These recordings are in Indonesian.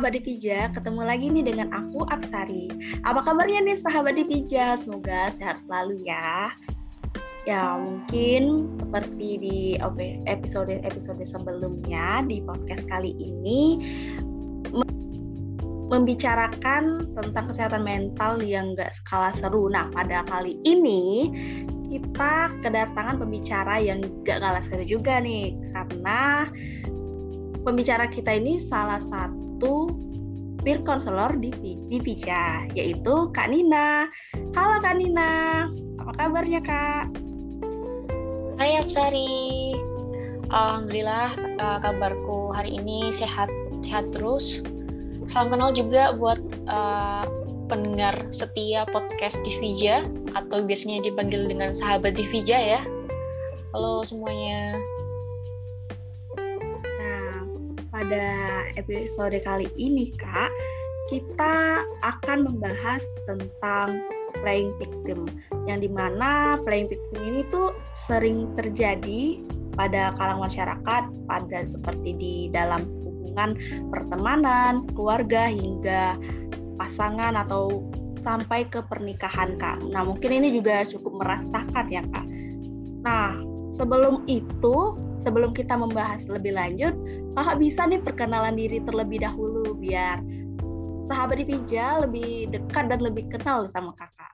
sahabat Divija, ketemu lagi nih dengan aku Aksari. Apa kabarnya nih sahabat Divija? Semoga sehat selalu ya. Ya mungkin seperti di episode-episode sebelumnya di podcast kali ini membicarakan tentang kesehatan mental yang gak skala seru. Nah pada kali ini kita kedatangan pembicara yang gak kalah seru juga nih karena pembicara kita ini salah satu satu peer counselor di, di yaitu Kak Nina. Halo Kak Nina, apa kabarnya Kak? Hai Apsari, Alhamdulillah uh, kabarku hari ini sehat sehat terus. Salam kenal juga buat uh, pendengar setia podcast Divija atau biasanya dipanggil dengan sahabat Divija ya. Halo semuanya. Pada episode kali ini, Kak, kita akan membahas tentang playing victim, yang di mana playing victim ini tuh sering terjadi pada kalangan masyarakat, pada seperti di dalam hubungan pertemanan, keluarga, hingga pasangan atau sampai ke pernikahan, Kak. Nah, mungkin ini juga cukup merasakan ya, Kak. Nah, sebelum itu, sebelum kita membahas lebih lanjut, kakak bisa nih perkenalan diri terlebih dahulu biar sahabat Divija lebih dekat dan lebih kenal sama kakak.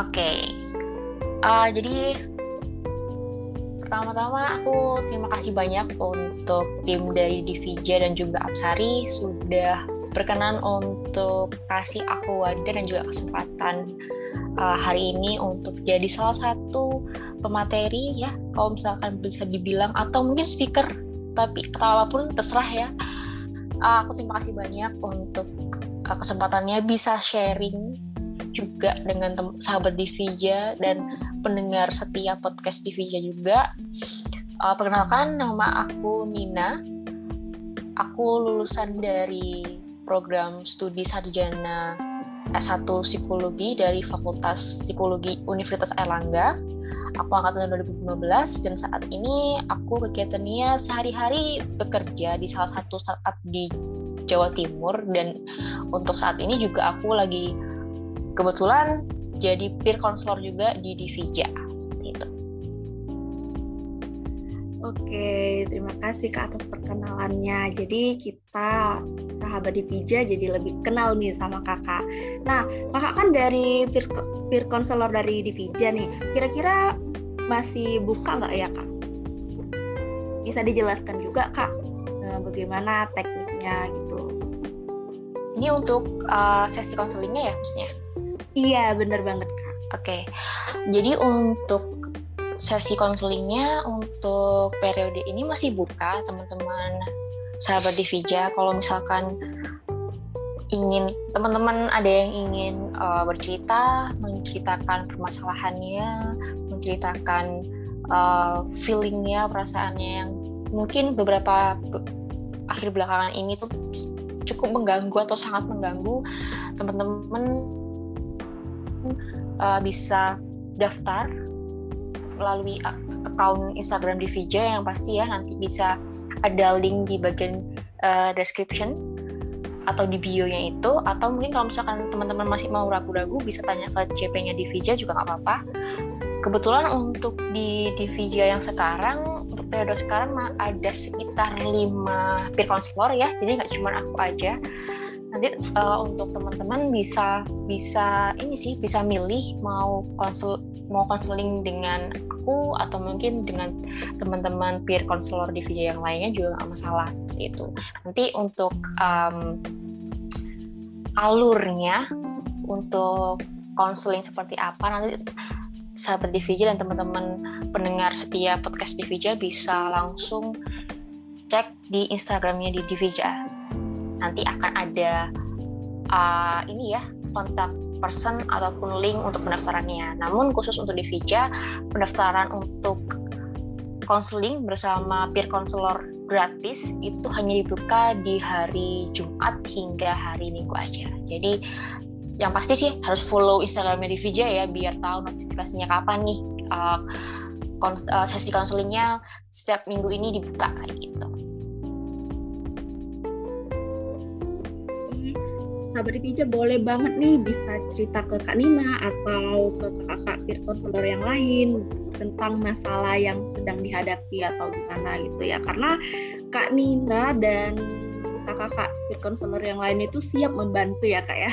Oke, okay. uh, jadi pertama-tama aku terima kasih banyak untuk tim dari Divija dan juga Apsari sudah berkenan untuk kasih aku wadah dan juga kesempatan uh, hari ini untuk jadi salah satu pemateri ya kalau misalkan bisa dibilang atau mungkin speaker tapi atau apa pun terserah ya. Uh, aku terima kasih banyak untuk uh, kesempatannya bisa sharing juga dengan sahabat Divija dan pendengar setia podcast Divija juga. Uh, perkenalkan nama aku Nina. Aku lulusan dari program studi sarjana S1 Psikologi dari Fakultas Psikologi Universitas Airlangga. Aku angkatan 2015 dan saat ini aku kegiatannya sehari-hari bekerja di salah satu startup di Jawa Timur dan untuk saat ini juga aku lagi kebetulan jadi peer counselor juga di Divija. Oke, terima kasih Kak atas perkenalannya. Jadi kita sahabat di Pija jadi lebih kenal nih sama Kakak. Nah, Kakak kan dari peer, peer counselor dari Divija nih. Kira-kira masih buka nggak ya Kak? Bisa dijelaskan juga Kak eh, bagaimana tekniknya gitu. Ini untuk uh, sesi konselingnya ya maksudnya? Iya, bener banget Kak. Oke, jadi untuk sesi konselingnya untuk periode ini masih buka teman-teman sahabat Divija. Kalau misalkan ingin teman-teman ada yang ingin uh, bercerita menceritakan permasalahannya menceritakan uh, feelingnya perasaannya yang mungkin beberapa akhir belakangan ini tuh cukup mengganggu atau sangat mengganggu teman-teman uh, bisa daftar melalui akun Instagram Divija yang pasti ya nanti bisa ada link di bagian uh, description atau di bio-nya itu. Atau mungkin kalau misalkan teman-teman masih mau ragu-ragu bisa tanya ke CP-nya Divija juga nggak apa-apa. Kebetulan untuk di Divija yang sekarang untuk periode sekarang ada sekitar 5 peer counselor ya, jadi nggak cuma aku aja nanti uh, untuk teman-teman bisa bisa ini sih bisa milih mau konsul mau konseling dengan aku atau mungkin dengan teman-teman peer counselor di video yang lainnya juga nggak masalah itu. Nanti untuk um, alurnya untuk konseling seperti apa nanti sahabat Divija dan teman-teman pendengar setia podcast Divija bisa langsung cek di Instagramnya di Divija nanti akan ada uh, ini ya kontak person ataupun link untuk pendaftarannya. Namun khusus untuk di Vija, pendaftaran untuk konseling bersama peer counselor gratis itu hanya dibuka di hari Jumat hingga hari Minggu aja. Jadi yang pasti sih harus follow Instagramnya di Vija ya biar tahu notifikasinya kapan nih uh, uh, sesi konselingnya setiap minggu ini dibuka kayak gitu. Sahabat Pija boleh banget nih bisa cerita ke Kak Nina atau ke kakak peer counselor yang lain tentang masalah yang sedang dihadapi atau gimana gitu ya. Karena Kak Nina dan kakak-kakak peer counselor yang lain itu siap membantu ya Kak ya.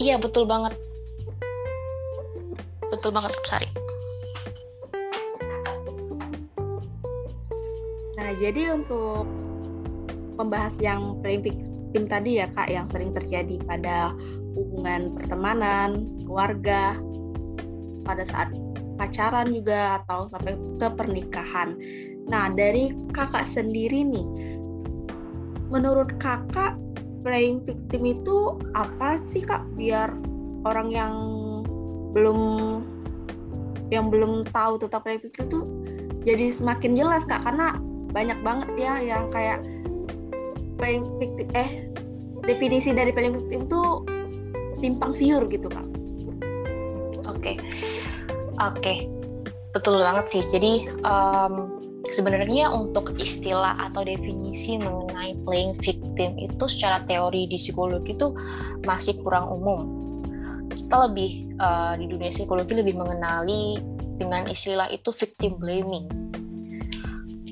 Iya betul banget. Betul banget Sari. Nah jadi untuk membahas yang playing victim tadi ya kak yang sering terjadi pada hubungan pertemanan, keluarga, pada saat pacaran juga atau sampai ke pernikahan. Nah dari kakak sendiri nih, menurut kakak playing victim itu apa sih kak biar orang yang belum yang belum tahu tentang playing victim itu jadi semakin jelas kak karena banyak banget ya yang kayak playing victim eh definisi dari playing victim itu simpang siur gitu kak. Oke, okay. oke, okay. betul banget sih. Jadi um, sebenarnya untuk istilah atau definisi mengenai playing victim itu secara teori di psikologi itu masih kurang umum. Kita lebih uh, di dunia psikologi lebih mengenali dengan istilah itu victim blaming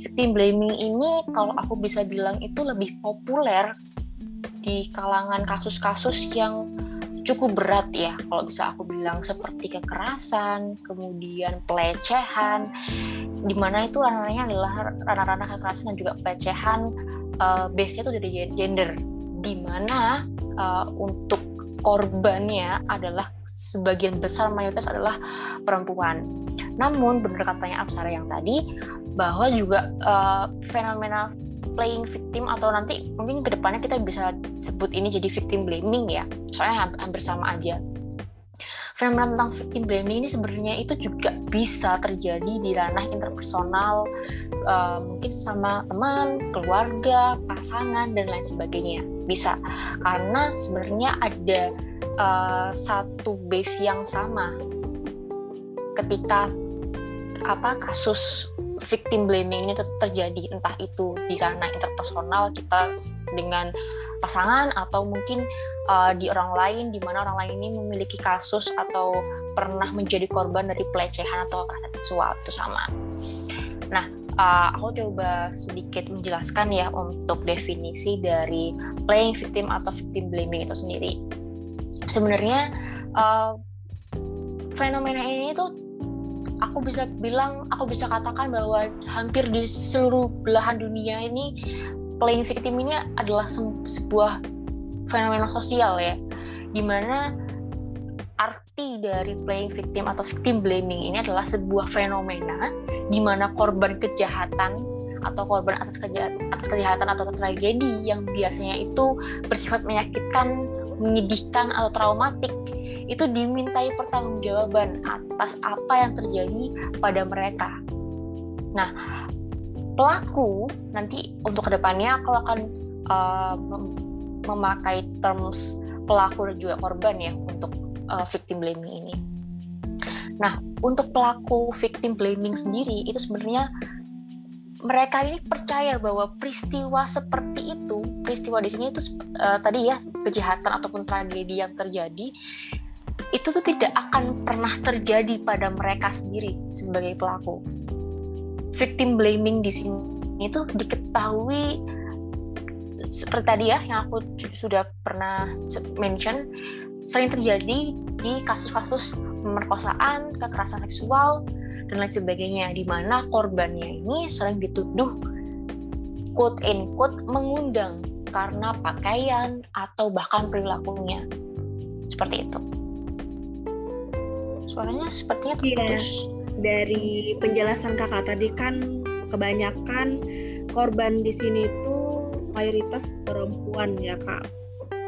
victim blaming ini kalau aku bisa bilang itu lebih populer di kalangan kasus-kasus yang cukup berat ya kalau bisa aku bilang seperti kekerasan, kemudian pelecehan, di mana itu ranahnya adalah ranah-ranah kekerasan dan juga pelecehan uh, base-nya itu dari gender, di mana uh, untuk korbannya adalah sebagian besar mayoritas adalah perempuan. Namun benar katanya Apsara yang tadi bahwa juga uh, fenomena playing victim atau nanti mungkin ke depannya kita bisa sebut ini jadi victim blaming ya. Soalnya hampir sama aja. Fenomena tentang victim blaming ini sebenarnya itu juga bisa terjadi di ranah interpersonal uh, mungkin sama teman, keluarga, pasangan dan lain sebagainya. Bisa. Karena sebenarnya ada uh, satu base yang sama ketika apa kasus victim blaming ini terjadi entah itu di ranah interpersonal kita dengan pasangan atau mungkin uh, di orang lain di mana orang lain ini memiliki kasus atau pernah menjadi korban dari pelecehan atau kekerasan seksual itu sama. Nah, uh, aku coba sedikit menjelaskan ya untuk definisi dari playing victim atau victim blaming itu sendiri. Sebenarnya uh, fenomena ini tuh aku bisa bilang aku bisa katakan bahwa hampir di seluruh belahan dunia ini playing victim ini adalah sebuah fenomena sosial ya. Di mana arti dari playing victim atau victim blaming ini adalah sebuah fenomena di mana korban kejahatan atau korban atas kejahatan, atas kejahatan atau tragedi yang biasanya itu bersifat menyakitkan, menyedihkan atau traumatik itu dimintai pertanggungjawaban atas apa yang terjadi pada mereka. Nah, pelaku nanti untuk ke depannya aku akan uh, memakai terms pelaku dan juga korban ya untuk uh, victim blaming ini. Nah, untuk pelaku victim blaming sendiri itu sebenarnya mereka ini percaya bahwa peristiwa seperti itu, peristiwa di sini itu uh, tadi ya kejahatan ataupun tragedi yang terjadi itu tuh tidak akan pernah terjadi pada mereka sendiri sebagai pelaku. Victim blaming di sini itu diketahui seperti tadi ya yang aku sudah pernah mention sering terjadi di kasus-kasus pemerkosaan, kekerasan seksual dan lain sebagainya di mana korbannya ini sering dituduh quote in quote mengundang karena pakaian atau bahkan perilakunya. Seperti itu. Suaranya sepertinya iya. terputus. Yeah. Dari penjelasan kakak tadi kan kebanyakan korban di sini tuh mayoritas perempuan ya kak.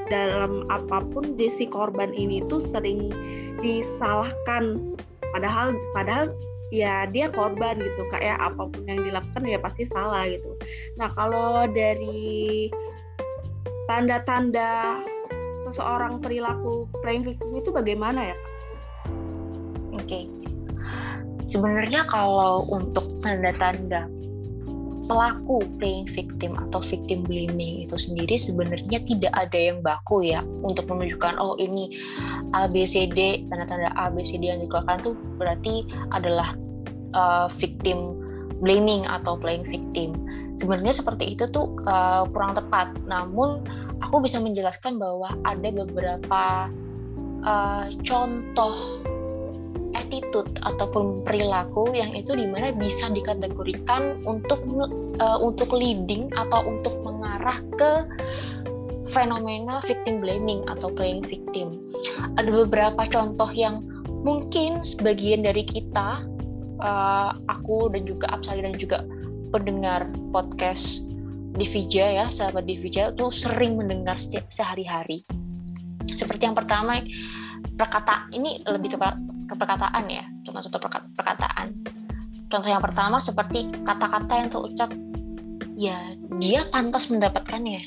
Dalam apa pun di si korban ini tuh sering disalahkan. Padahal padahal ya dia korban gitu kak ya apa pun yang dilakukan ya pasti salah gitu. Nah kalau dari tanda-tanda seseorang perilaku playing victim itu bagaimana ya kak? Okay. Sebenarnya kalau untuk tanda-tanda pelaku playing victim atau victim blaming itu sendiri sebenarnya tidak ada yang baku ya untuk menunjukkan oh ini ABCD tanda-tanda ABCD yang dikeluarkan itu berarti adalah uh, victim blaming atau playing victim. Sebenarnya seperti itu tuh uh, kurang tepat. Namun aku bisa menjelaskan bahwa ada beberapa uh, contoh attitude ataupun perilaku yang itu di mana bisa dikategorikan untuk uh, untuk leading atau untuk mengarah ke fenomena victim blaming atau playing victim. Ada beberapa contoh yang mungkin sebagian dari kita, uh, aku dan juga Absali dan juga pendengar podcast Divija ya, sahabat Divija itu sering mendengar setiap sehari-hari. Seperti yang pertama, perkata ini lebih ke, ke perkataan ya, contoh-contoh perkataan. Contoh yang pertama seperti kata-kata yang terucap, ya dia pantas mendapatkannya.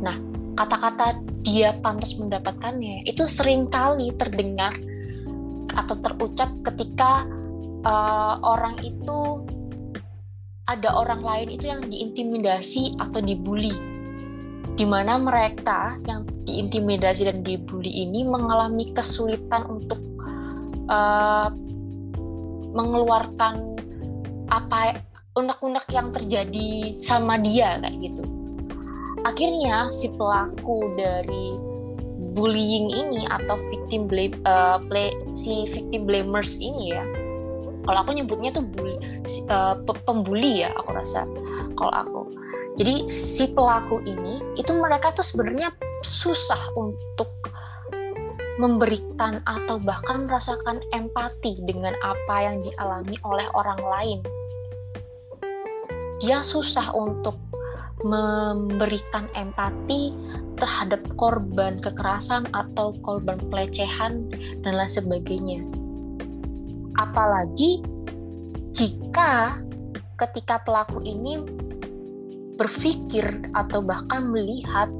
Nah, kata-kata dia pantas mendapatkannya itu sering kali terdengar atau terucap ketika uh, orang itu ada orang lain itu yang diintimidasi atau dibully di mana mereka yang diintimidasi dan dibully ini mengalami kesulitan untuk uh, mengeluarkan apa unek-unek yang terjadi sama dia kayak gitu. Akhirnya si pelaku dari bullying ini atau victim blame uh, play, si victim blamers ini ya kalau aku nyebutnya tuh bully, uh, pembuli ya aku rasa kalau aku jadi si pelaku ini itu mereka tuh sebenarnya susah untuk memberikan atau bahkan merasakan empati dengan apa yang dialami oleh orang lain. Dia susah untuk memberikan empati terhadap korban kekerasan atau korban pelecehan dan lain sebagainya. Apalagi jika ketika pelaku ini berpikir atau bahkan melihat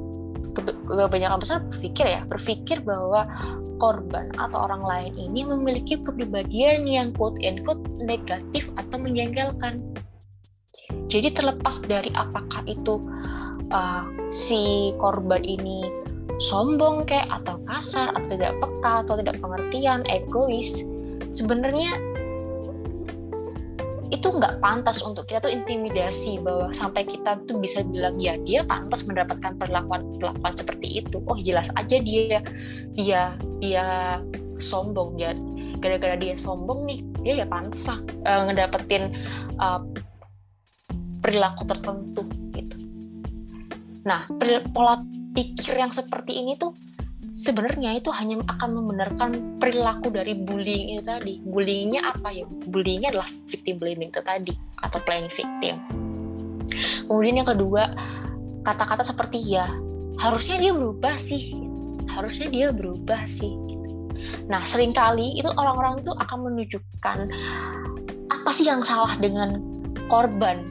kebanyakan besar berpikir ya berpikir bahwa korban atau orang lain ini memiliki kepribadian yang quote unquote negatif atau menjengkelkan. Jadi terlepas dari apakah itu uh, si korban ini sombong kayak atau kasar atau tidak peka atau tidak pengertian egois sebenarnya itu nggak pantas untuk kita tuh intimidasi bahwa sampai kita tuh bisa bilang ya dia pantas mendapatkan perlakuan perlakuan seperti itu. Oh jelas aja dia dia dia sombong ya. Gara-gara dia sombong nih dia ya pantas lah uh, ngedapetin uh, perilaku tertentu gitu. Nah pola pikir yang seperti ini tuh sebenarnya itu hanya akan membenarkan perilaku dari bullying itu tadi. Bullyingnya apa ya? Bullyingnya adalah victim blaming itu tadi atau playing victim. Kemudian yang kedua, kata-kata seperti ya harusnya dia berubah sih, harusnya dia berubah sih. Nah sering kali itu orang-orang itu akan menunjukkan apa sih yang salah dengan korban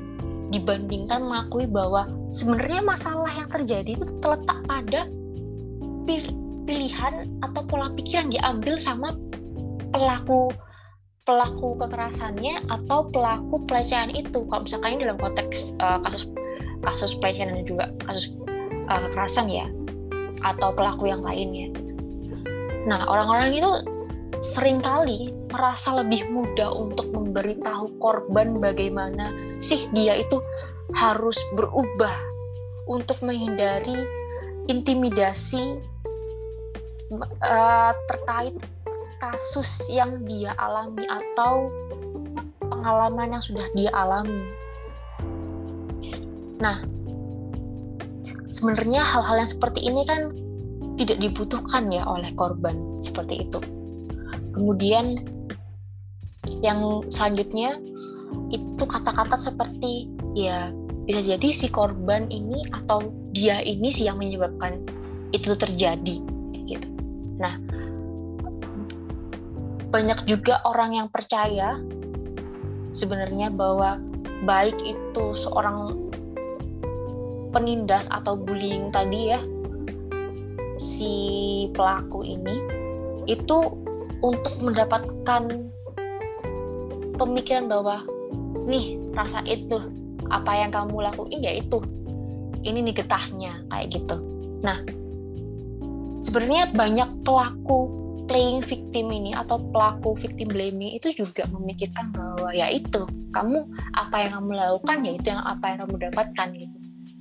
dibandingkan mengakui bahwa sebenarnya masalah yang terjadi itu terletak pada pilihan atau pola pikir yang diambil sama pelaku pelaku kekerasannya atau pelaku pelecehan itu. Kalau misalkan ini dalam konteks uh, kasus kasus pelecehan dan juga kasus uh, kekerasan ya atau pelaku yang lainnya. Nah orang-orang itu sering kali merasa lebih mudah untuk memberitahu korban bagaimana sih dia itu harus berubah untuk menghindari intimidasi uh, terkait kasus yang dia alami atau pengalaman yang sudah dia alami. Nah, sebenarnya hal-hal yang seperti ini kan tidak dibutuhkan ya oleh korban seperti itu. Kemudian yang selanjutnya itu kata-kata seperti ya bisa jadi si korban ini atau dia ini sih yang menyebabkan itu terjadi Nah, banyak juga orang yang percaya sebenarnya bahwa baik itu seorang penindas atau bullying tadi ya si pelaku ini itu untuk mendapatkan pemikiran bahwa nih rasa itu apa yang kamu lakuin ya itu. Ini nih getahnya kayak gitu. Nah sebenarnya banyak pelaku playing victim ini atau pelaku victim blaming itu juga memikirkan bahwa ya itu kamu apa yang kamu lakukan ya itu yang apa yang kamu dapatkan gitu.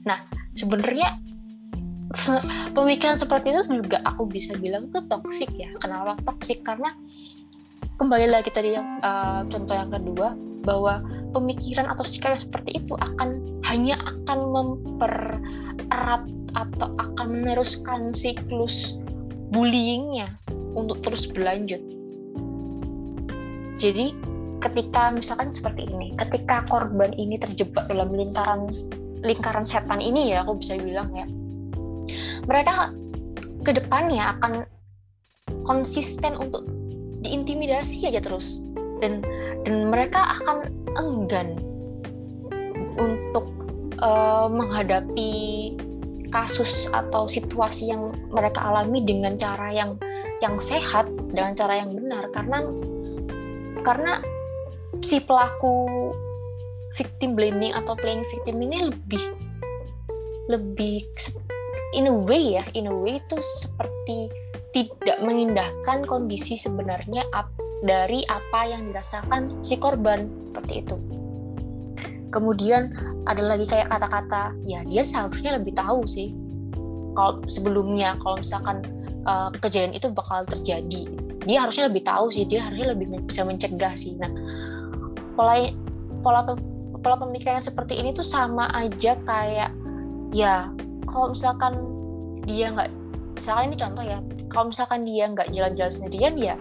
Nah sebenarnya pemikiran seperti itu juga aku bisa bilang itu toksik ya. Kenapa toksik karena kembali lagi tadi yang uh, contoh yang kedua bahwa pemikiran atau sikap seperti itu akan hanya akan mempererat atau akan meneruskan siklus bullyingnya untuk terus berlanjut. Jadi ketika misalkan seperti ini, ketika korban ini terjebak dalam lingkaran lingkaran setan ini ya, aku bisa bilang ya, mereka ke depannya akan konsisten untuk diintimidasi aja terus dan dan mereka akan enggan untuk uh, menghadapi kasus atau situasi yang mereka alami dengan cara yang yang sehat dengan cara yang benar. Karena karena si pelaku victim blaming atau playing victim ini lebih lebih in a way ya in a way itu seperti tidak mengindahkan kondisi sebenarnya dari apa yang dirasakan si korban seperti itu kemudian ada lagi kayak kata-kata ya dia seharusnya lebih tahu sih. Kalau sebelumnya kalau misalkan uh, kejadian itu bakal terjadi dia harusnya lebih tahu sih dia harusnya lebih bisa mencegah sih. Nah pola pola pola pemikiran seperti ini tuh sama aja kayak ya kalau misalkan dia nggak misalkan ini contoh ya kalau misalkan dia nggak jalan-jalan sendirian ya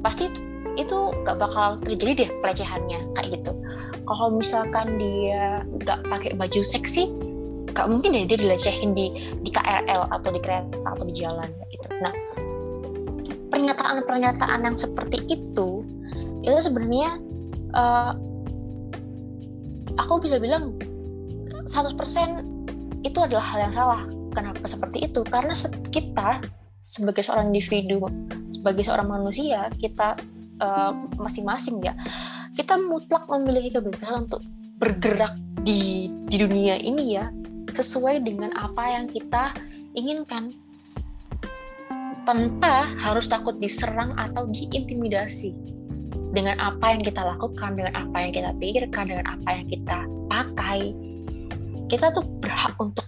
pasti itu nggak bakal terjadi deh pelecehannya kayak gitu kalau misalkan dia nggak pakai baju seksi nggak mungkin deh dia dilecehin di di KRL atau di kereta atau di jalan gitu. Nah pernyataan-pernyataan yang seperti itu itu sebenarnya uh, aku bisa bilang 100% itu adalah hal yang salah. Kenapa seperti itu? Karena kita sebagai seorang individu sebagai seorang manusia kita uh, masing-masing ya kita mutlak memiliki kebebasan untuk bergerak di di dunia ini ya sesuai dengan apa yang kita inginkan tanpa harus takut diserang atau diintimidasi dengan apa yang kita lakukan, dengan apa yang kita pikirkan, dengan apa yang kita pakai. Kita tuh berhak untuk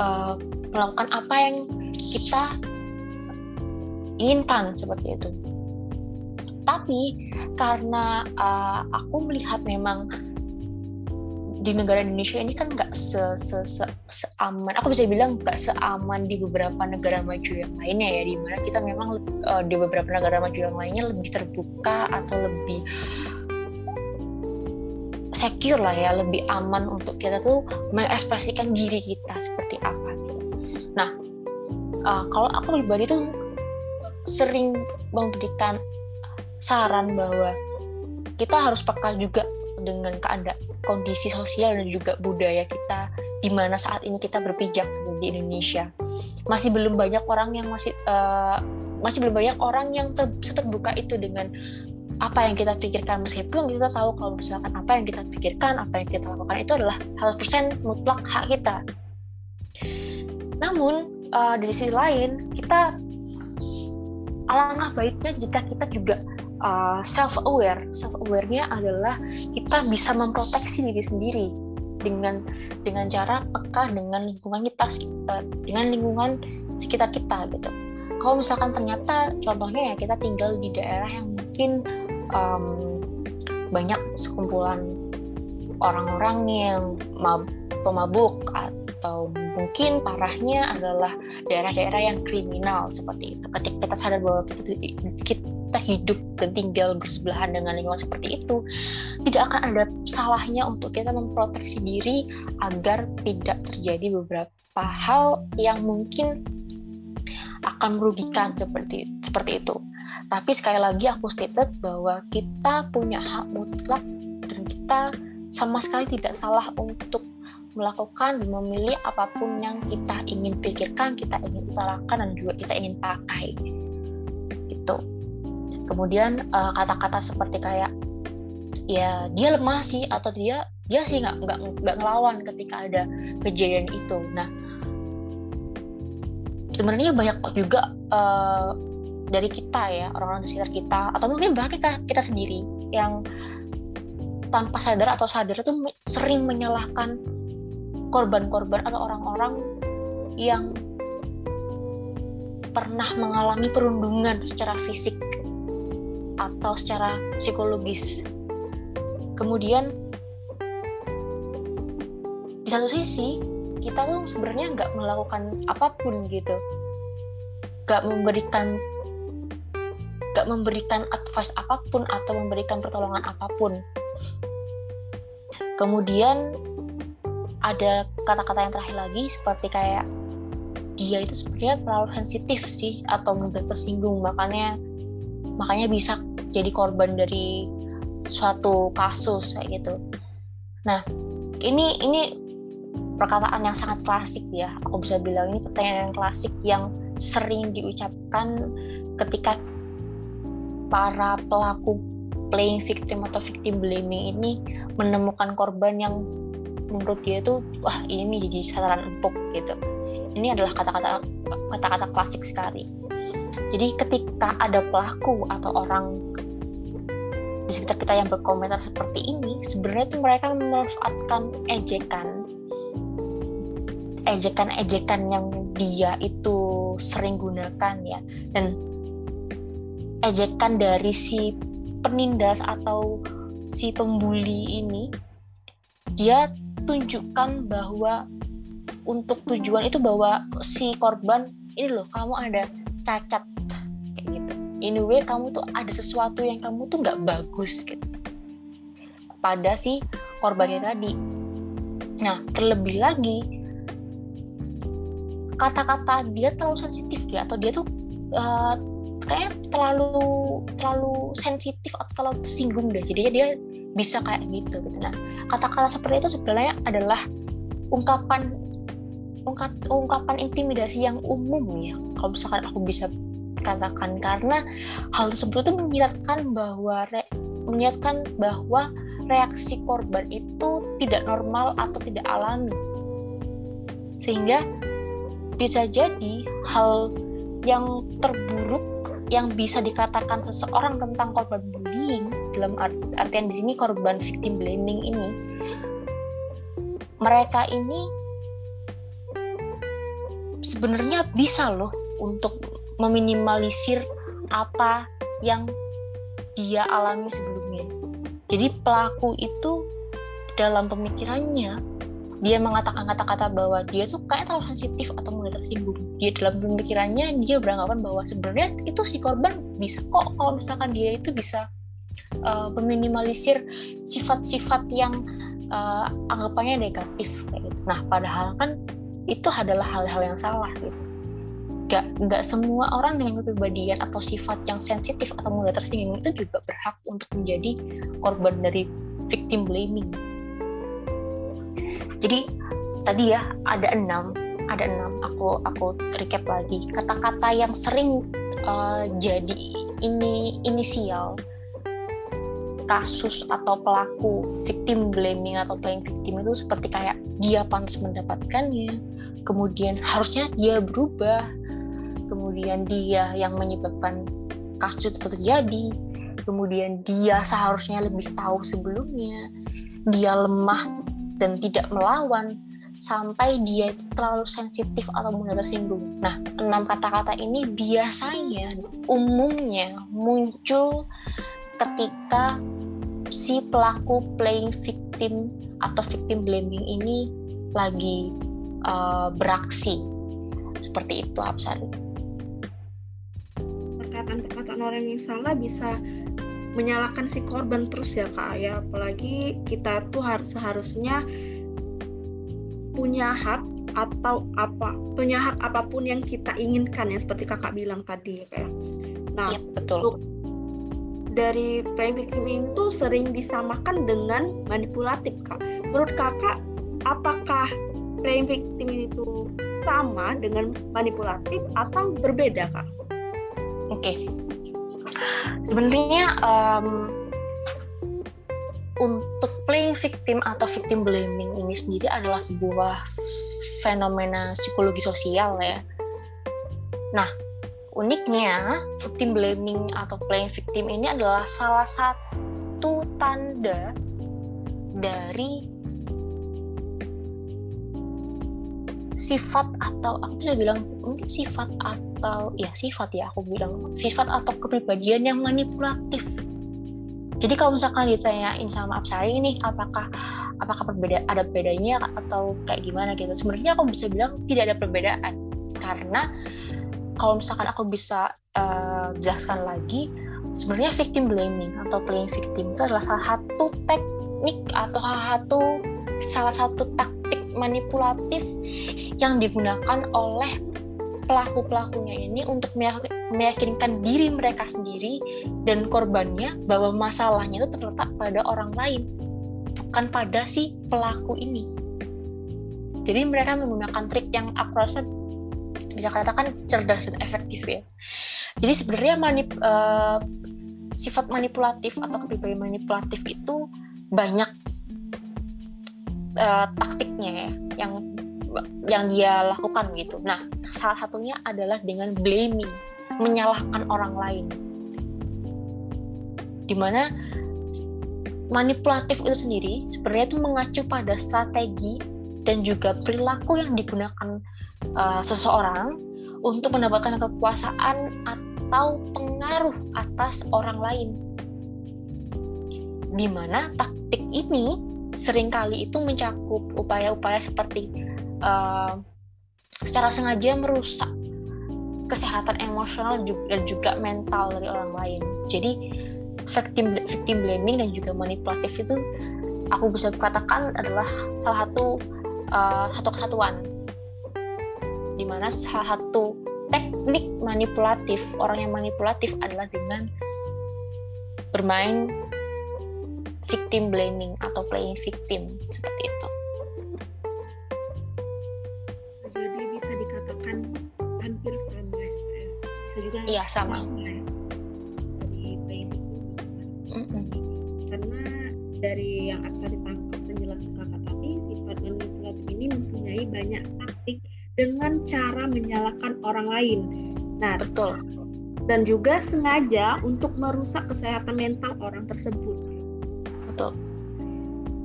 uh, melakukan apa yang kita inginkan seperti itu tapi karena uh, aku melihat memang di negara Indonesia ini kan nggak se, se, se, seaman aku bisa bilang nggak seaman di beberapa negara maju yang lainnya ya di mana kita memang uh, di beberapa negara maju yang lainnya lebih terbuka atau lebih secure lah ya lebih aman untuk kita tuh mengekspresikan diri kita seperti apa gitu. Nah uh, kalau aku pribadi tuh sering memberikan saran bahwa kita harus peka juga dengan keadaan kondisi sosial dan juga budaya kita di mana saat ini kita berpijak di Indonesia. Masih belum banyak orang yang masih uh, masih belum banyak orang yang ter, terbuka itu dengan apa yang kita pikirkan meskipun kita tahu kalau misalkan apa yang kita pikirkan, apa yang kita lakukan itu adalah hal persen mutlak hak kita. Namun uh, di sisi lain kita alangkah baiknya jika kita juga uh, self aware self awarenya adalah kita bisa memproteksi diri sendiri dengan dengan cara peka dengan lingkungan kita uh, dengan lingkungan sekitar kita gitu kalau misalkan ternyata contohnya ya kita tinggal di daerah yang mungkin um, banyak sekumpulan orang-orang yang mab pemabuk atau mungkin parahnya adalah daerah-daerah yang kriminal seperti itu. Ketika kita sadar bahwa kita, kita kita hidup dan tinggal bersebelahan dengan lingkungan seperti itu, tidak akan ada salahnya untuk kita memproteksi diri agar tidak terjadi beberapa hal yang mungkin akan merugikan seperti seperti itu. Tapi sekali lagi aku stated bahwa kita punya hak mutlak dan kita sama sekali tidak salah untuk melakukan dan memilih apa pun yang kita ingin pikirkan, kita ingin utarakan dan juga kita ingin pakai. Kemudian uh, kata-kata seperti kayak ya dia lemah sih atau dia dia sih nggak nggak nggak ngelawan ketika ada kejadian itu. Nah sebenarnya banyak juga uh, dari kita ya orang-orang di sekitar kita atau mungkin bahkan kita kita sendiri yang tanpa sadar atau sadar itu sering menyalahkan korban-korban atau orang-orang yang pernah mengalami perundungan secara fisik atau secara psikologis. Kemudian di satu sisi kita tuh sebenarnya nggak melakukan apa pun gitu, nggak memberikan nggak memberikan advice apa pun atau memberikan pertolongan apa pun. Kemudian ada kata-kata yang terakhir lagi seperti kayak dia itu sebenarnya terlalu sensitif sih atau mudah tersinggung makanya makanya bisa jadi korban dari suatu kasus kayak gitu. Nah, ini ini perkataan yang sangat klasik ya. Aku bisa bilang ini pertanyaan yang klasik yang sering diucapkan ketika para pelaku playing victim atau victim blaming ini menemukan korban yang menurut dia itu wah ini jadi sasaran empuk gitu ini adalah kata-kata kata-kata klasik sekali jadi ketika ada pelaku atau orang di sekitar kita yang berkomentar seperti ini sebenarnya itu mereka memanfaatkan ejekan. Ejekan-ejekan yang dia itu sering gunakan ya. Dan ejekan dari si penindas atau si pembuli ini dia tunjukkan bahwa untuk tujuan itu bahwa si korban ini loh kamu ada cacat. Kayak gitu. Anyway kamu tuh ada sesuatu yang kamu tuh nggak bagus gitu. Pada si korbannya tadi. Nah terlebih lagi kata-kata dia terlalu sensitif dia atau dia tuh uh, kayak terlalu terlalu sensitif atau terlalu tersinggung deh. Jadinya dia bisa kayak gitu gitu. Nah kata-kata seperti itu sebenarnya adalah ungkapan ungkap, ungkapan intimidasi yang umum ya kalau misalkan aku bisa katakan. Karena hal tersebut itu menyiratkan bahwa re, menyiratkan bahwa reaksi korban itu tidak normal atau tidak alami. Sehingga bisa jadi hal yang terburuk yang bisa dikatakan seseorang tentang korban bullying dalam artian di sini korban victim blaming ini mereka ini sebenarnya bisa loh untuk meminimalisir apa yang dia alami sebelumnya. Jadi pelaku itu dalam pemikirannya dia mengatakan kata-kata bahwa dia tuh kayak terlalu sensitif atau mudah tersinggung. Dia dalam pemikirannya dia beranggapan bahwa sebenarnya itu si korban bisa kok kalau misalkan dia itu bisa uh, meminimalisir sifat-sifat yang uh, anggapannya negatif gitu. Nah, padahal kan itu adalah hal-hal yang salah gitu. Gak, gak semua orang dengan kepribadian atau sifat yang sensitif atau mudah tersinggung itu juga berhak untuk menjadi korban dari victim blaming. Jadi tadi ya ada enam ada enam. Aku aku recap lagi. Kata-kata yang sering uh, jadi ini inisial kasus atau pelaku victim blaming atau playing victim itu seperti kayak dia pantas mendapatkannya kemudian harusnya dia berubah. Kemudian dia yang menyebabkan kasus itu terjadi. Kemudian dia seharusnya lebih tahu sebelumnya. Dia lemah dan tidak melawan sampai dia itu terlalu sensitif atau mudah tersinggung. Nah, enam kata-kata ini biasanya umumnya muncul ketika si pelaku playing victim atau victim blaming ini lagi uh, beraksi. Seperti itu, Absari. Perkataan-perkataan orang yang salah bisa menyalahkan si korban terus ya kak ya apalagi kita tuh harus seharusnya punya hak atau apa punya hak apa pun yang kita inginkan ya seperti kakak bilang tadi kayak nah ya, betul untuk dari playing victim itu sering disamakan dengan manipulatif kak menurut kakak apakah playing victim itu sama dengan manipulatif atau berbeda kak oke okay sebenarnya um, untuk playing victim atau victim blaming ini sendiri adalah sebuah fenomena psikologi sosial ya. Nah, uniknya victim blaming atau playing victim ini adalah salah satu tanda dari sifat atau aku bisa bilang mungkin sifat atau ya sifat ya aku bilang. Sifat atau kepribadian yang manipulatif. Jadi kalau misalkan ditanyain sama Absari ini apakah apakah berbeda ada bedanya atau kayak gimana gitu. Sebenarnya aku bisa bilang tidak ada perbedaan. Karena kalau misalkan aku bisa uh, jelaskan lagi sebenarnya victim blaming atau playing victim itu adalah salah satu teknik atau salah satu salah satu taktik manipulatif yang digunakan oleh pelaku-pelakunya ini untuk meyakinkan diri mereka sendiri dan korbannya bahwa masalahnya itu terletak pada orang lain, bukan pada si pelaku ini. Jadi mereka menggunakan trik yang aku rasa bisa katakan cerdas dan efektif ya. Jadi sebenarnya manip, uh, sifat manipulatif atau kepribadian manipulatif itu banyak uh, taktiknya ya, yang yang dia lakukan gitu. Nah, salah satunya adalah dengan blaming, menyalahkan orang lain. Di mana manipulatif itu sendiri sebenarnya itu mengacu pada strategi dan juga perilaku yang digunakan uh, seseorang untuk mendapatkan kekuasaan atau pengaruh atas orang lain. Di mana taktik ini sering kali itu mencakup upaya-upaya seperti uh, secara sengaja merusak kesehatan emosional dan juga mental dari orang lain. Jadi victim victim blaming dan juga manipulatif itu aku bisa katakan adalah salah satu uh, satu kesatuan di mana salah satu teknik manipulatif orang yang manipulatif adalah dengan bermain victim blaming atau playing victim seperti itu. juga iya sama. dari bayi karena dari yang saya ditangkap penjelasan kakak tadi sifat manipulatif ini mempunyai banyak taktik dengan cara menyalahkan orang lain. Nah betul. dan juga sengaja untuk merusak kesehatan mental orang tersebut betul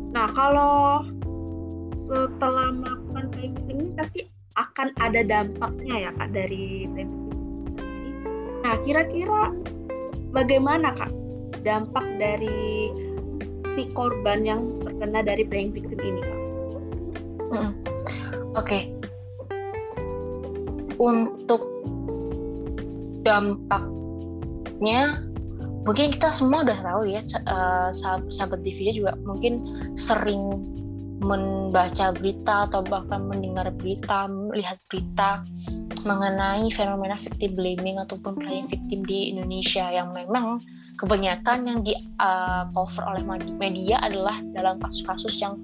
nah kalau setelah melakukan playing ini pasti akan ada dampaknya ya kak dari playing Nah, kira-kira bagaimana Kak dampak dari si korban yang terkena dari playing victim ini Kak? Hmm. Oke. Okay. Untuk dampaknya mungkin kita semua udah tahu ya uh, sahabat, TV juga mungkin sering membaca berita atau bahkan mendengar berita, melihat berita mengenai fenomena victim blaming ataupun playing victim di Indonesia yang memang kebanyakan yang di uh, cover oleh media adalah dalam kasus-kasus yang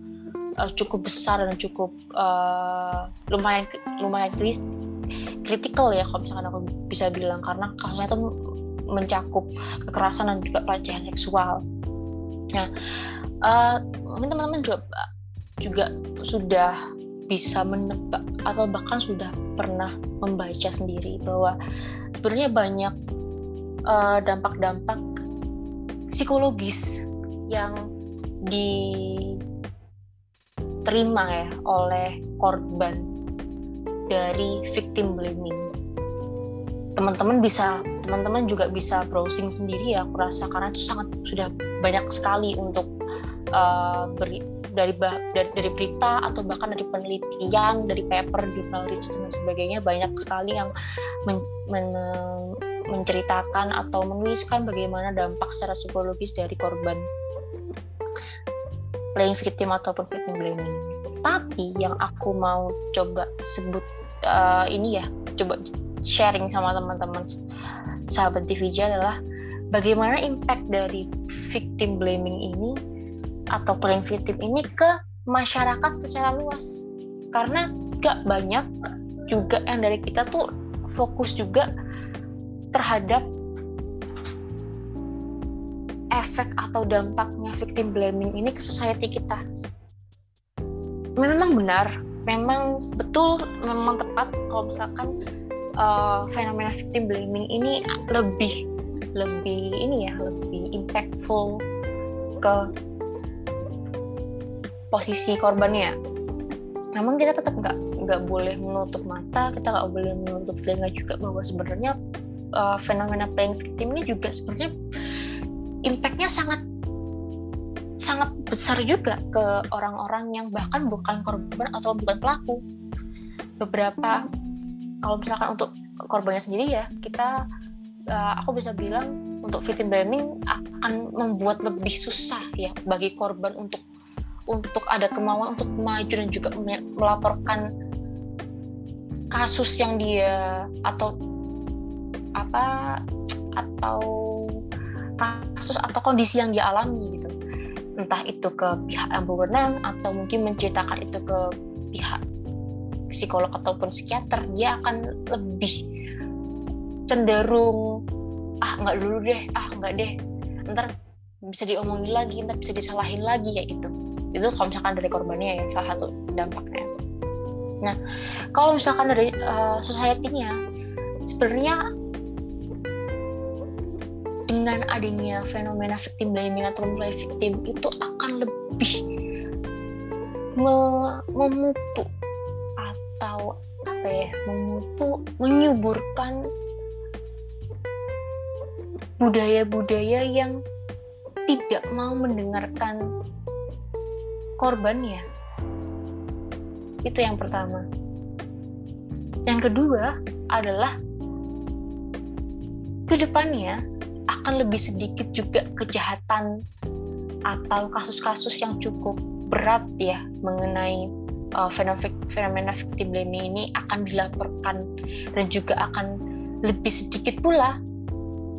uh, cukup besar dan cukup uh, lumayan lumayan kritikal ya kalau misalkan aku bisa bilang. Karena kasusnya itu mencakup kekerasan dan juga pelecehan seksual. Nah, uh, mungkin teman-teman juga juga sudah bisa menebak atau bahkan sudah pernah membaca sendiri bahwa sebenarnya banyak eh, dampak-dampak psikologis yang diterima ya oleh korban dari victim blaming. Teman-teman bisa teman-teman juga bisa browsing sendiri ya aku rasa karena itu sangat sudah banyak sekali untuk uh, beri dari, dari dari berita atau bahkan dari penelitian dari paper jurnal research dan sebagainya banyak sekali yang men, men, menceritakan atau menuliskan bagaimana dampak secara psikologis dari korban playing victim ataupun victim blaming. Tapi yang aku mau coba sebut uh, ini ya, coba sharing sama teman-teman sahabat TVJ adalah bagaimana impact dari victim blaming ini atau playing victim ini ke masyarakat secara luas. Karena gak banyak juga yang dari kita tuh fokus juga terhadap efek atau dampaknya victim blaming ini ke society kita. Memang benar memang betul memang tepat kalau misalkan uh, fenomena victim blaming ini lebih lebih ini ya lebih impactful ke posisi korbannya. Namun kita tetap nggak nggak boleh menutup mata kita nggak boleh menutup telinga juga bahwa sebenarnya uh, fenomena playing victim ini juga sebenarnya impactnya sangat sangat besar juga ke orang-orang yang bahkan bukan korban atau bukan pelaku. Beberapa kalau misalkan untuk korbannya sendiri ya kita uh, aku bisa bilang untuk victim blaming akan membuat lebih susah ya bagi korban untuk untuk ada kemauan untuk maju dan juga melaporkan kasus yang dia atau apa atau kasus atau kondisi yang dia alami gitu entah itu ke pihak yang berwenang atau mungkin menceritakan itu ke pihak psikolog ataupun psikiater dia akan lebih cenderung ah nggak dulu deh ah nggak deh ntar bisa diomongin lagi ntar bisa disalahin lagi ya itu itu kalau misalkan dari korbannya ya salah satu dampaknya. Nah kalau misalkan dari uh, society-nya sebenarnya dengan adanya fenomena victim blaming atau mulai victim itu akan lebih me memupuk atau apa ya memupuk menyuburkan budaya-budaya yang tidak mau mendengarkan korbannya. Itu yang pertama. Yang kedua adalah ke depannya akan lebih sedikit juga kejahatan atau kasus-kasus yang cukup berat ya mengenai uh, fenomena victim blaming ini akan dilaporkan dan juga akan lebih sedikit pula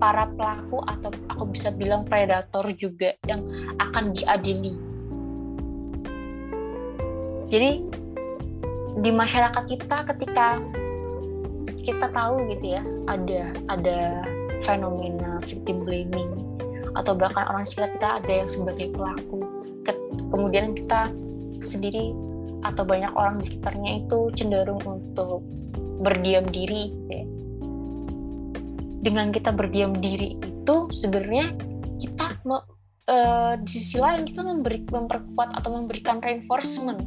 para pelaku atau aku bisa bilang predator juga yang akan diadili. Jadi di masyarakat kita ketika kita tahu gitu ya ada ada fenomena victim blaming atau bahkan orang sekitar kita ada yang sebagai pelaku Ke, kemudian kita sendiri atau banyak orang di sekitarnya itu cenderung untuk berdiam diri ya. dengan kita berdiam diri itu sebenarnya kita uh, di sisi lain kita memberi memperkuat atau memberikan reinforcement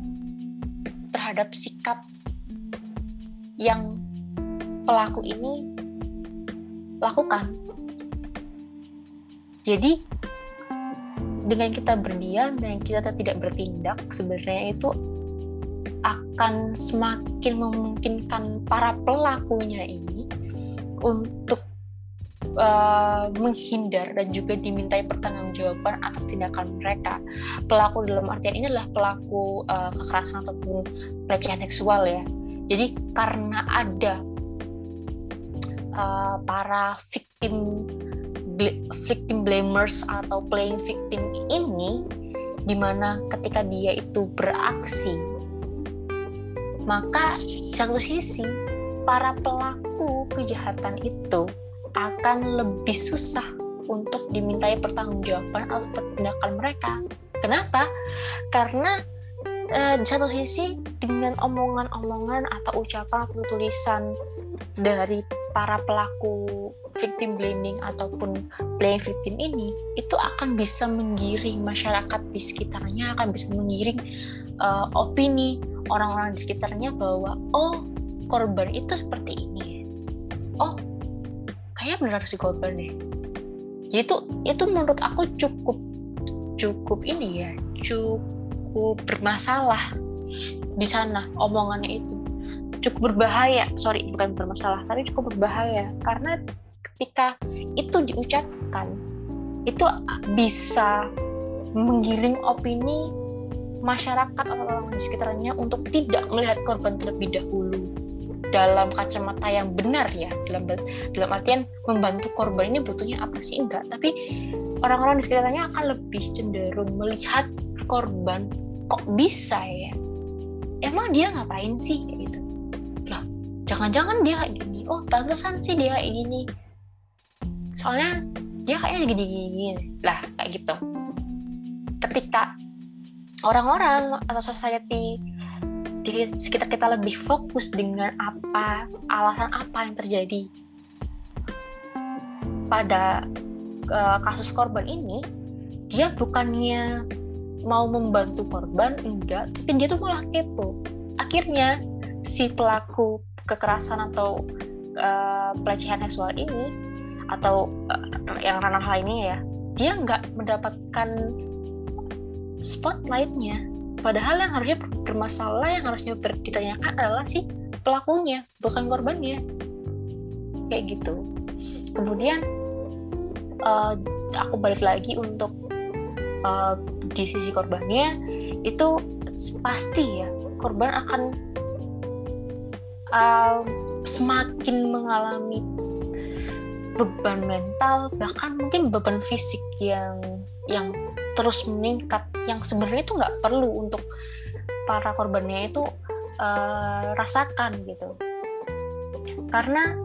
terhadap sikap yang pelaku ini lakukan. Jadi dengan kita berdiam dan kita tidak bertindak sebenarnya itu akan semakin memungkinkan para pelakunya ini untuk uh, menghindar dan juga dimintai pertanggungjawaban atas tindakan mereka. Pelaku dalam artian ini adalah pelaku uh, kekerasan ataupun pelecehan seksual ya. Jadi karena ada uh, para victim victim blamers atau playing victim ini di mana ketika dia itu beraksi maka satu sisi para pelaku kejahatan itu akan lebih susah untuk dimintai pertanggungjawaban atau tindakan mereka. Kenapa? Karena eh, di satu sisi dengan omongan-omongan atau ucapan atau tulisan dari para pelaku victim blaming ataupun playing victim ini itu akan bisa menggiring masyarakat di sekitarnya akan bisa menggiring uh, opini orang-orang di sekitarnya bahwa oh korban itu seperti ini. Oh kayak benar si korban deh jadi itu itu menurut aku cukup cukup ini ya cukup bermasalah di sana omongannya itu. Cukup berbahaya sorry bukan bermasalah tapi cukup berbahaya. Karena ketika itu diucapkan itu bisa menggiring opini masyarakat atau orang di sekitarnya untuk tidak melihat korban terlebih dahulu dalam kacamata yang benar ya dalam dalam artian membantu korban ini butuhnya apa sih? Enggak tapi orang-orang di sekitarnya akan lebih cenderung melihat korban kok bisa ya? Emang dia ngapain sih? Gitu. Loh jangan-jangan dia kayak gini. Oh pantesan sih dia kayak gini. Soalnya dia kayaknya gini-gini. Lah kayak gitu. Ketika orang-orang atau society di sekitar kita lebih fokus dengan apa alasan apa yang terjadi pada uh, kasus korban ini dia bukannya mau membantu korban enggak tapi dia tuh malah kepo. Akhirnya si pelaku kekerasan atau uh, pelecehan seksual ini atau uh, yang ranah lainnya ya dia nggak mendapatkan spotlightnya Padahal yang harusnya bermasalah, yang harusnya ditanyakan adalah si pelakunya, bukan korbannya. Kayak gitu. Kemudian uh, aku balik lagi untuk uh, di sisi korbannya itu pasti ya korban akan uh, semakin mengalami beban mental bahkan mungkin beban fisik yang yang terus meningkat. Yang sebenarnya itu nggak perlu untuk para korbannya itu uh, rasakan gitu. Karena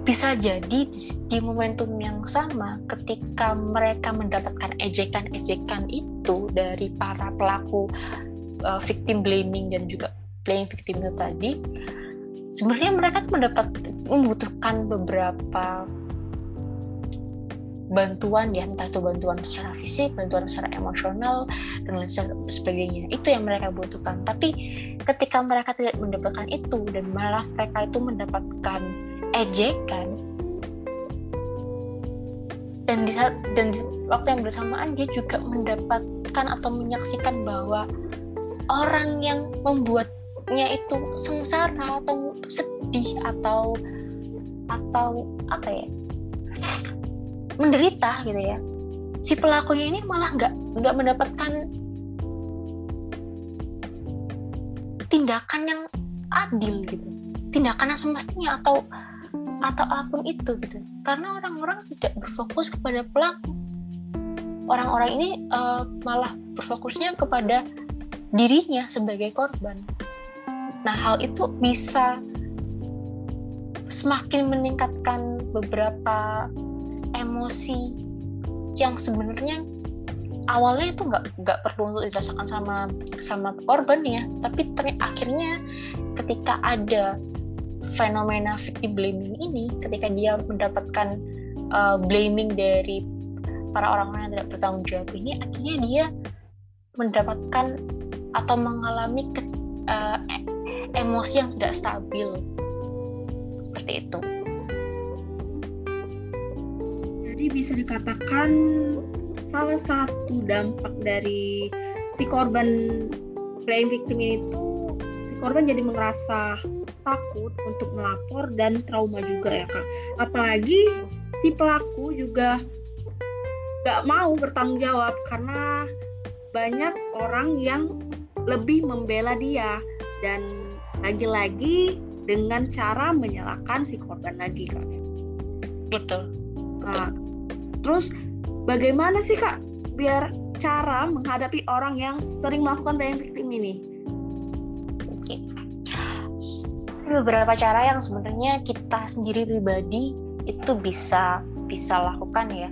bisa jadi di, di momentum yang sama ketika mereka mendapatkan ejekan-ejekan itu dari para pelaku uh, victim blaming dan juga playing victim itu tadi sebenarnya mereka mendapat membutuhkan beberapa bantuan ya entah itu bantuan secara fisik, bantuan secara emosional dan lain sebagainya. Itu yang mereka butuhkan. Tapi ketika mereka tidak mendapatkan itu dan malah mereka itu mendapatkan ejekan dan di saat dan di waktu yang bersamaan dia juga mendapatkan atau menyaksikan bahwa orang yang membuatnya itu sengsara atau sedih atau atau apa ya menderita gitu ya. Si pelakunya ini malah nggak nggak mendapatkan tindakan yang adil gitu. Tindakan yang semestinya atau atau apa pun itu gitu. Karena orang-orang tidak berfokus kepada pelaku. Orang-orang ini uh, malah berfokusnya kepada dirinya sebagai korban. Nah hal itu bisa semakin meningkatkan beberapa emosi yang sebenarnya awalnya itu nggak nggak perlu untuk dirasakan sama sama korban ya. Tapi akhirnya ketika ada fenomena victim blaming ini ketika dia mendapatkan uh, blaming dari para orang-orang yang tidak bertanggung jawab ini akhirnya dia mendapatkan atau mengalami ke, uh, emosi yang tidak stabil. Seperti itu Jadi bisa dikatakan salah satu dampak dari si korban playing victim ini tuh si korban jadi merasa takut untuk melapor dan trauma juga ya kak. Apalagi si pelaku juga gak mau bertanggung jawab karena banyak orang yang lebih membela dia dan lagi-lagi dengan cara menyalahkan si korban lagi kak. Betul. Nah, Terus bagaimana sih kak biar cara menghadapi orang yang sering melakukan playing victim ini? Oke. Beberapa cara yang sebenarnya kita sendiri pribadi itu bisa bisa lakukan ya.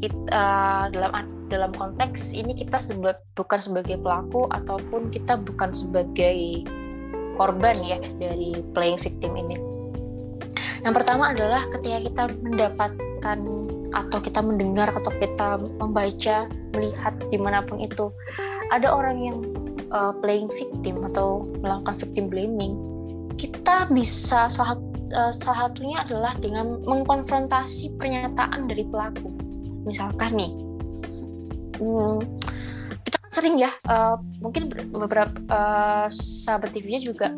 Kita uh, dalam dalam konteks ini kita sebut bukan sebagai pelaku ataupun kita bukan sebagai korban ya dari playing victim ini. Yang pertama adalah ketika kita mendapatkan atau kita mendengar atau kita membaca melihat di mana pun itu ada orang yang uh, playing victim atau melakukan victim blaming kita bisa salah, uh, salah satunya adalah dengan mengkonfrontasi pernyataan dari pelaku. Misalkan nih hmm, kita kan sering ya uh, mungkin beberapa uh, sahabat TV-nya juga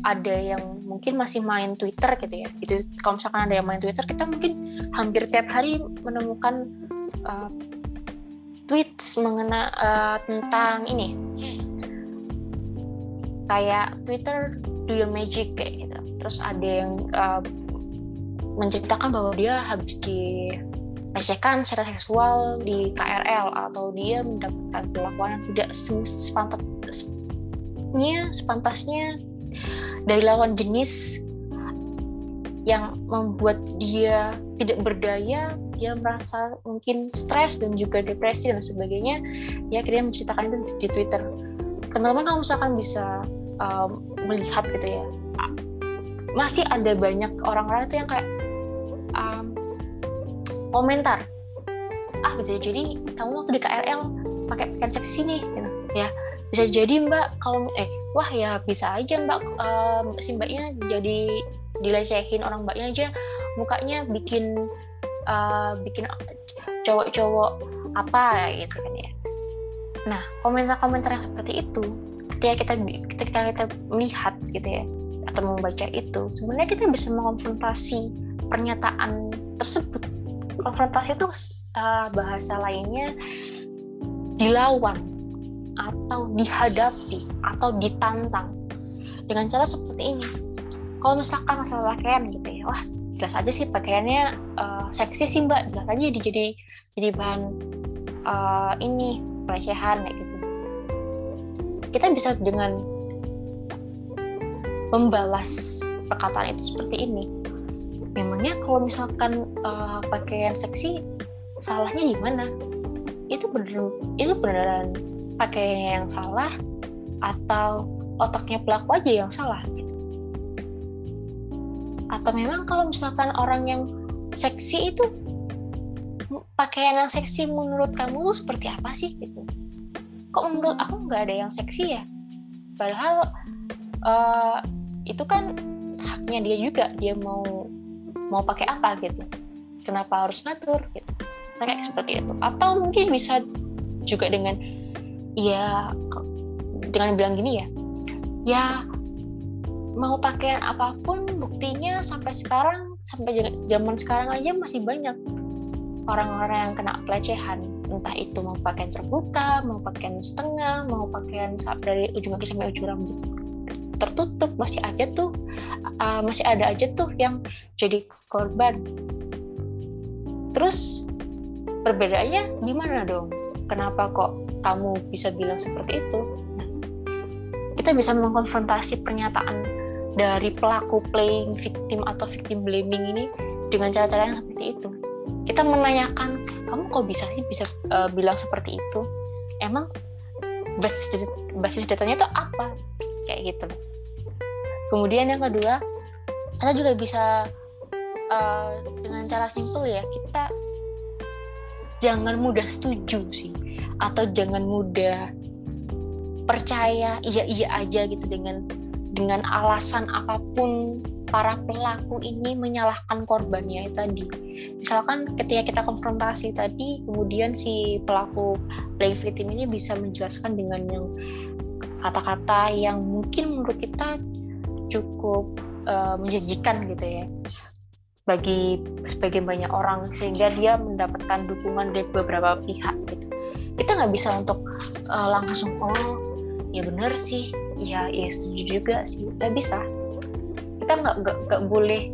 ada yang mungkin masih main Twitter gitu ya. Itu kalau misalkan ada yang main Twitter kita mungkin hampir tiap hari menemukan uh, tweets mengenai uh, tentang ini. Kayak Twitter do your magic kayak gitu. Terus ada yang uh, menceritakan bahwa dia habis di lecehkan secara seksual di KRL atau dia mendapatkan perlakuan yang tidak sepantasnya sepantasnya dari lawan jenis yang membuat dia tidak berdaya, dia merasa mungkin stres dan juga depresi dan sebagainya, ya akhirnya menceritakan itu di Twitter. Teman-teman kalau misalkan bisa um, melihat gitu ya, masih ada banyak orang-orang itu yang kayak um, komentar, ah bisa jadi kamu waktu di KRL pakai pakaian seksi nih, gitu. ya bisa jadi mbak kalau eh wah ya bisa aja mbak um, si mbaknya jadi dilecehin orang mbaknya aja. Mukanya bikin uh, bikin cowok-cowok apa gitu kan ya. Nah komentar-komentar yang seperti itu ketika kita ketika kita melihat gitu ya atau membaca itu sebenarnya kita bisa mengonfrontasi pernyataan tersebut. Konfrontasi itu uh, bahasa lainnya dilawan atau dihadapi atau ditantang dengan cara seperti ini. Kalau misalkan masalah pakaian gitu ya wah jelas aja sih pakaiannya uh, seksi sih mbak. Jelas aja jadi jadi bahan uh, ini pelecehan kayak gitu. Kita bisa dengan membalas perkataan itu seperti ini. Memangnya kalau misalkan uh, pakaian seksi salahnya di mana? Itu bener itu beneran pakaiannya yang salah atau otaknya pelaku aja yang salah atau memang kalau misalkan orang yang seksi itu pakaian yang seksi menurut kamu tuh seperti apa sih gitu? Kok menurut aku nggak ada yang seksi ya? Padahal uh, itu kan haknya dia juga dia mau mau pakai apa gitu. Kenapa harus ngatur gitu? Kayak seperti itu. Atau mungkin bisa juga dengan ya dengan bilang gini ya ya mau pakaian apa pun buktinya sampai sekarang sampai zaman sekarang aja masih banyak orang-orang yang kena pelecehan. Entah itu mau pakaian terbuka mau pakaian setengah mau pakaian dari ujung kaki sampai ujung rambut tertutup masih aja tuh uh, masih ada aja tuh yang jadi korban. Terus perbedaannya gimana dong? Kenapa kok kamu bisa bilang seperti itu kita bisa mengkonfrontasi pernyataan dari pelaku playing victim atau victim blaming ini dengan cara-cara yang seperti itu. Kita menanyakan, kamu kok bisa sih bisa uh, bilang seperti itu? Emang basis basis datanya itu apa? Kayak gitu. Kemudian yang kedua, kita juga bisa uh, dengan cara simpel ya kita jangan mudah setuju sih atau jangan mudah percaya iya iya aja gitu dengan dengan alasan apa pun para pelaku ini menyalahkan korbannya tadi. Misalkan ketika kita konfrontasi tadi, kemudian si pelaku playing victim ini bisa menjelaskan dengan yang kata-kata yang mungkin menurut kita cukup uh, menjanjikan gitu ya bagi sebagian banyak orang sehingga dia mendapatkan dukungan dari beberapa pihak gitu. Kita nggak bisa untuk uh, langsung oh ya benar sih. Ya ya setuju juga sih. Nggak bisa. Kita nggak nggak boleh.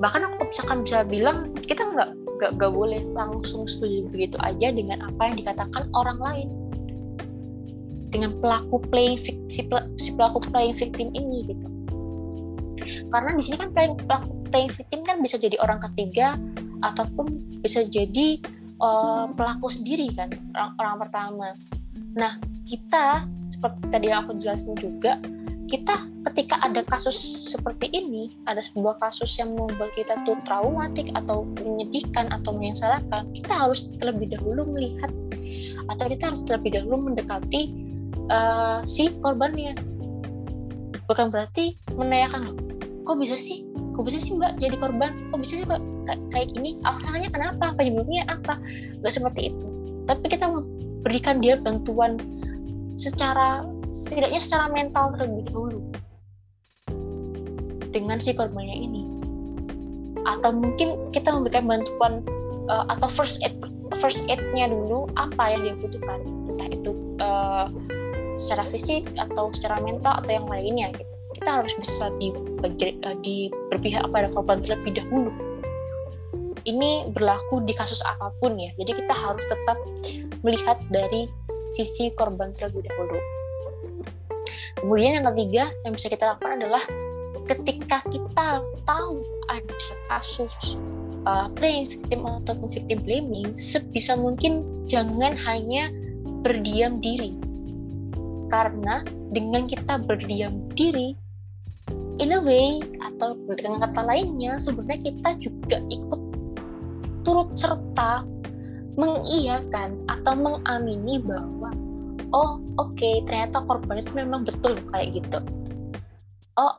Bahkan aku misalkan bisa bilang kita nggak nggak boleh langsung setuju begitu aja dengan apa yang dikatakan orang lain. Dengan pelaku playing si, si pelaku playing victim ini gitu. Karena di sini kan playing, pelaku playing victim kan bisa jadi orang ketiga ataupun bisa jadi uh, pelaku sendiri kan orang, orang pertama. Nah kita seperti tadi aku jelasin juga kita ketika ada kasus seperti ini ada sebuah kasus yang membuat kita tuh traumatik atau menyedihkan atau menyengsarakan kita harus terlebih dahulu melihat atau kita harus terlebih dahulu mendekati uh, si korbannya. Bukan berarti menanyakan kok bisa sih? Kok bisa sih mbak jadi korban? Kok bisa sih kok kayak gini? Awalnya kenapa? Penyebabnya apa? Nggak seperti itu. Tapi kita memberikan dia bantuan secara setidaknya secara mental terlebih dahulu. Dengan si korbannya ini. Atau mungkin kita memberikan bantuan uh, atau first aid first aid-nya dulu apa yang dia butuhkan. Entah itu uh, secara fisik atau secara mental atau yang lainnya gitu kita harus bisa di, uh, di berpihak pada korban terlebih dahulu. Ini berlaku di kasus apa pun ya. Jadi kita harus tetap melihat dari sisi korban terlebih dahulu. Kemudian yang ketiga yang bisa kita lakukan adalah ketika kita tahu ada kasus uh, playing victim atau victim blaming sebisa mungkin jangan hanya berdiam diri. Karena dengan kita berdiam diri in a way atau dengan kata lainnya sebenarnya kita juga ikut turut serta mengiyakan atau mengamini bahwa oh oke okay, ternyata korban itu memang betul kayak gitu. Oh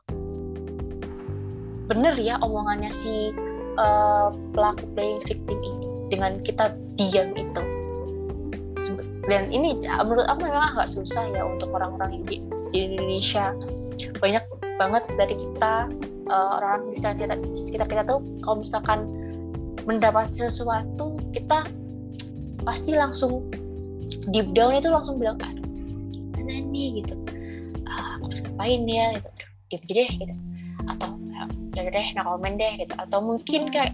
bener ya omongannya si uh, pelaku playing victim ini dengan kita diam itu. Dan ini menurut aku memang agak susah ya untuk orang-orang di, di Indonesia. Banyak banget dari kita uh, orang di sekitar kita, sekitar kita tuh kalau misalkan mendapat sesuatu kita pasti langsung deep down itu langsung bilang aduh gimana nih? gitu. Ah, aku harus ngapain ya? gitu. Diam aja deh gitu. Atau ya deh nah komen deh gitu. Atau mungkin kayak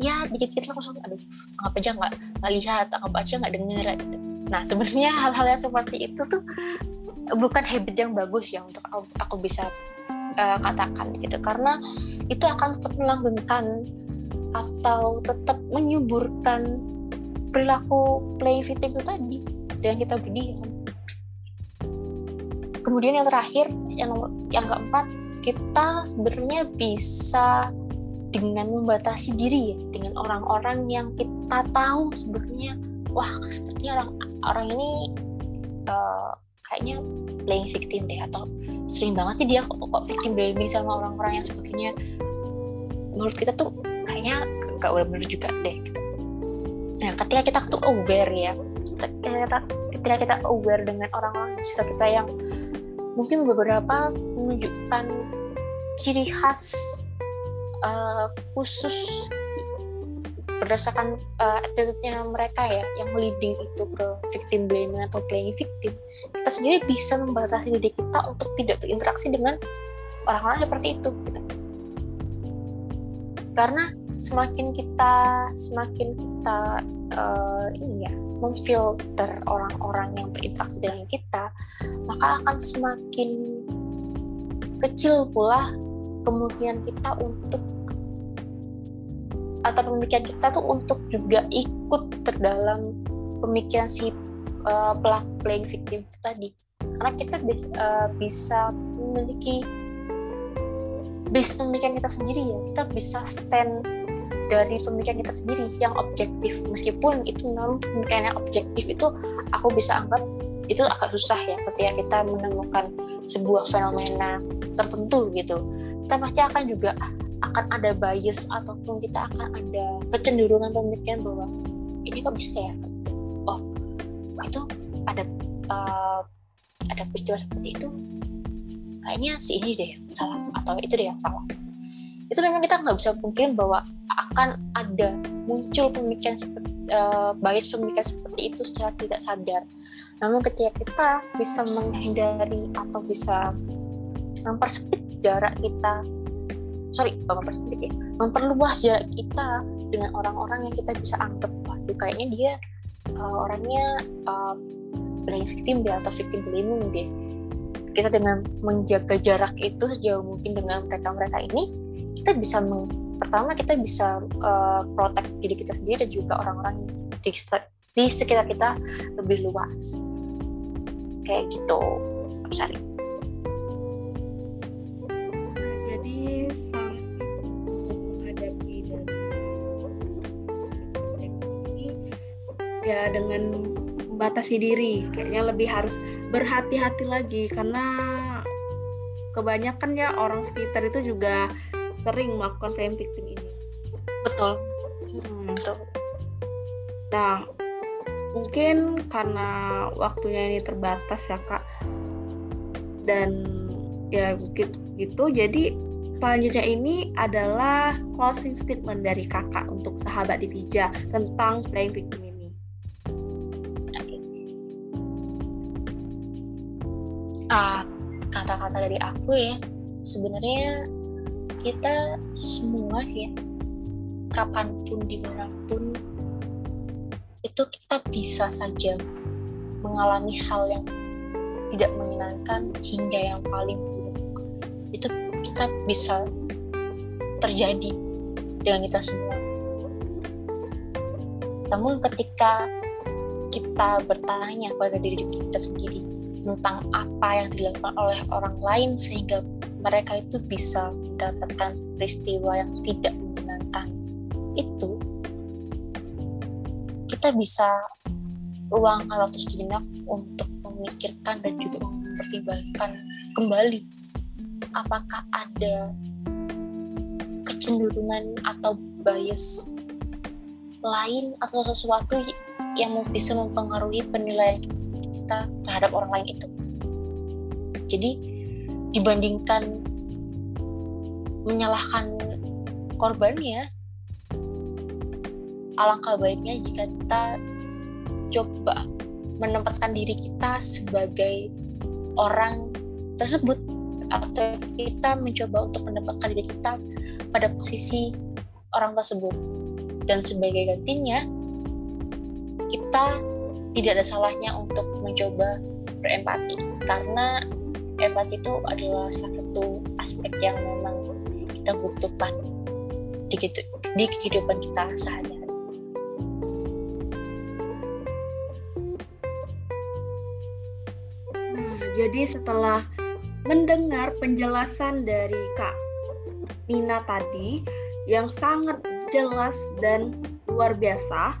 ya dikit-dikit langsung aduh anggap aja nggak nggak lihat anggap aja nggak denger gitu. Nah sebenarnya hal-hal yang seperti itu tuh bukan habit yang bagus ya untuk aku, aku bisa uh, katakan gitu. Karena itu akan tetap melanggengkan atau tetap menyuburkan perilaku play victim itu tadi dengan kita berdiam. Kemudian yang terakhir yang yang keempat kita sebenarnya bisa dengan membatasi diri ya dengan orang-orang yang kita tahu sebenarnya wah sepertinya orang orang ini uh, kayaknya playing victim deh atau sering banget sih dia kok, kok victim blaming sama orang-orang yang sebenarnya menurut kita tuh kayaknya gak benar-benar juga deh. Nah, ketika kita tuh aware ya, ketika, ketika kita aware dengan orang-orang di sekitar kita yang mungkin beberapa menunjukkan ciri khas uh, khusus berdasarkan uh, attitude-nya mereka ya yang leading itu ke victim blaming atau playing victim kita sendiri bisa membatasi diri kita untuk tidak berinteraksi dengan orang-orang seperti itu gitu. karena semakin kita semakin kita uh, ini ya memfilter orang-orang yang berinteraksi dengan kita maka akan semakin kecil pula kemungkinan kita untuk atau pemikiran kita tuh untuk juga ikut terdalam pemikiran si uh, pelaku playing victim itu tadi. Karena kita uh, bisa memiliki base pemikiran kita sendiri ya. Kita bisa stand dari pemikiran kita sendiri yang objektif. Meskipun itu memang pemikiran yang objektif itu aku bisa anggap itu agak susah ya ketika kita menemukan sebuah fenomena tertentu gitu. Kita pasti akan juga akan ada bias ataupun kita akan ada kecenderungan pemikiran bahwa ini kok bisa ya? Oh itu ada uh, ada peristiwa seperti itu. Kayaknya si ini deh yang salah atau itu deh yang salah. Itu memang kita nggak bisa mungkin bahwa akan ada muncul pemikiran seperti uh, bias pemikiran seperti itu secara tidak sadar. Namun ketika kita bisa menghindari atau bisa mempersempit jarak kita sorry mempersempit ya. Memperluas jarak kita dengan orang-orang yang kita bisa anggap. Waduh kayaknya dia uh, orangnya uh, victim dia atau victim blaming deh. Kita dengan menjaga jarak itu sejauh mungkin dengan mereka-mereka ini kita bisa meng, pertama kita bisa uh, protect diri kita sendiri dan juga orang-orang di, di sekitar kita lebih luas. Kayak gitu Sari. Ya dengan membatasi diri. Kayaknya lebih harus berhati-hati lagi karena kebanyakan ya orang sekitar itu juga sering melakukan claim victim ini. Betul. Hmm. betul. Nah mungkin karena waktunya ini terbatas ya kak. Dan ya gitu gitu. Jadi selanjutnya ini adalah closing statement dari kakak untuk sahabat Divija tentang playing victim uh, kata-kata dari aku ya sebenarnya kita semua ya kapan pun di mana pun itu kita bisa saja mengalami hal yang tidak menyenangkan hingga yang paling buruk itu kita bisa terjadi dengan kita semua. Namun ketika kita bertanya pada diri kita sendiri tentang apa yang dilakukan oleh orang lain sehingga mereka itu bisa mendapatkan peristiwa yang tidak menyenangkan. Itu kita bisa luangkan waktu sejenak untuk memikirkan dan juga mempertimbangkan kembali apakah ada kecenderungan atau bias lain atau sesuatu yang bisa mempengaruhi penilaian kita terhadap orang lain itu. Jadi dibandingkan menyalahkan korbannya, alangkah baiknya jika kita coba menempatkan diri kita sebagai orang tersebut atau kita mencoba untuk menempatkan diri kita pada posisi orang tersebut dan sebagai gantinya kita tidak ada salahnya untuk mencoba berempati karena empati itu adalah salah satu aspek yang memang kita butuhkan di, di kehidupan kita sehari-hari. Nah, jadi setelah mendengar penjelasan dari Kak Nina tadi yang sangat jelas dan luar biasa,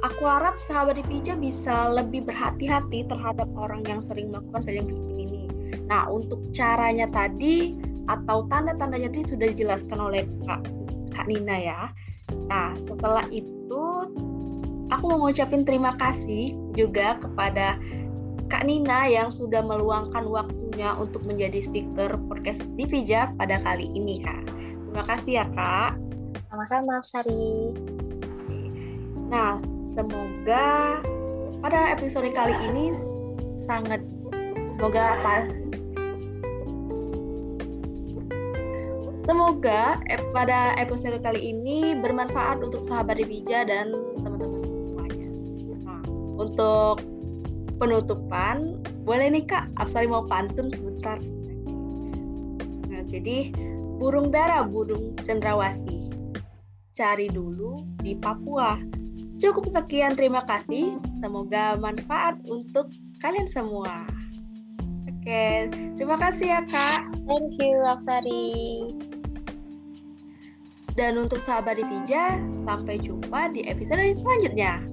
aku harap sahabat Dipija bisa lebih berhati-hati terhadap orang yang sering melakukan value victim ini. Nah, untuk caranya tadi atau tanda-tandanya tadi sudah dijelaskan oleh Kak, Kak Nina ya. Nah, setelah itu aku mau ngucapin terima kasih juga kepada Kak Nina yang sudah meluangkan waktunya untuk menjadi speaker podcast Divija pada kali ini, Kak. Terima kasih ya, Kak. Sama-sama, Sari. Nah, Semoga pada episode kali ini sangat semoga apa Semoga pada episode kali ini bermanfaat untuk sahabat Revija dan teman-teman semuanya. Nah, untuk penutupan, boleh nih Kak, Absari mau pantun sebentar. Nah, jadi burung dara, burung cendrawasih. Cari dulu di Papua Cukup sekian, terima kasih. Semoga manfaat untuk kalian semua. Oke, terima kasih ya Kak. Thank you, Apsari. Dan untuk sahabat Divija, sampai jumpa di episode selanjutnya.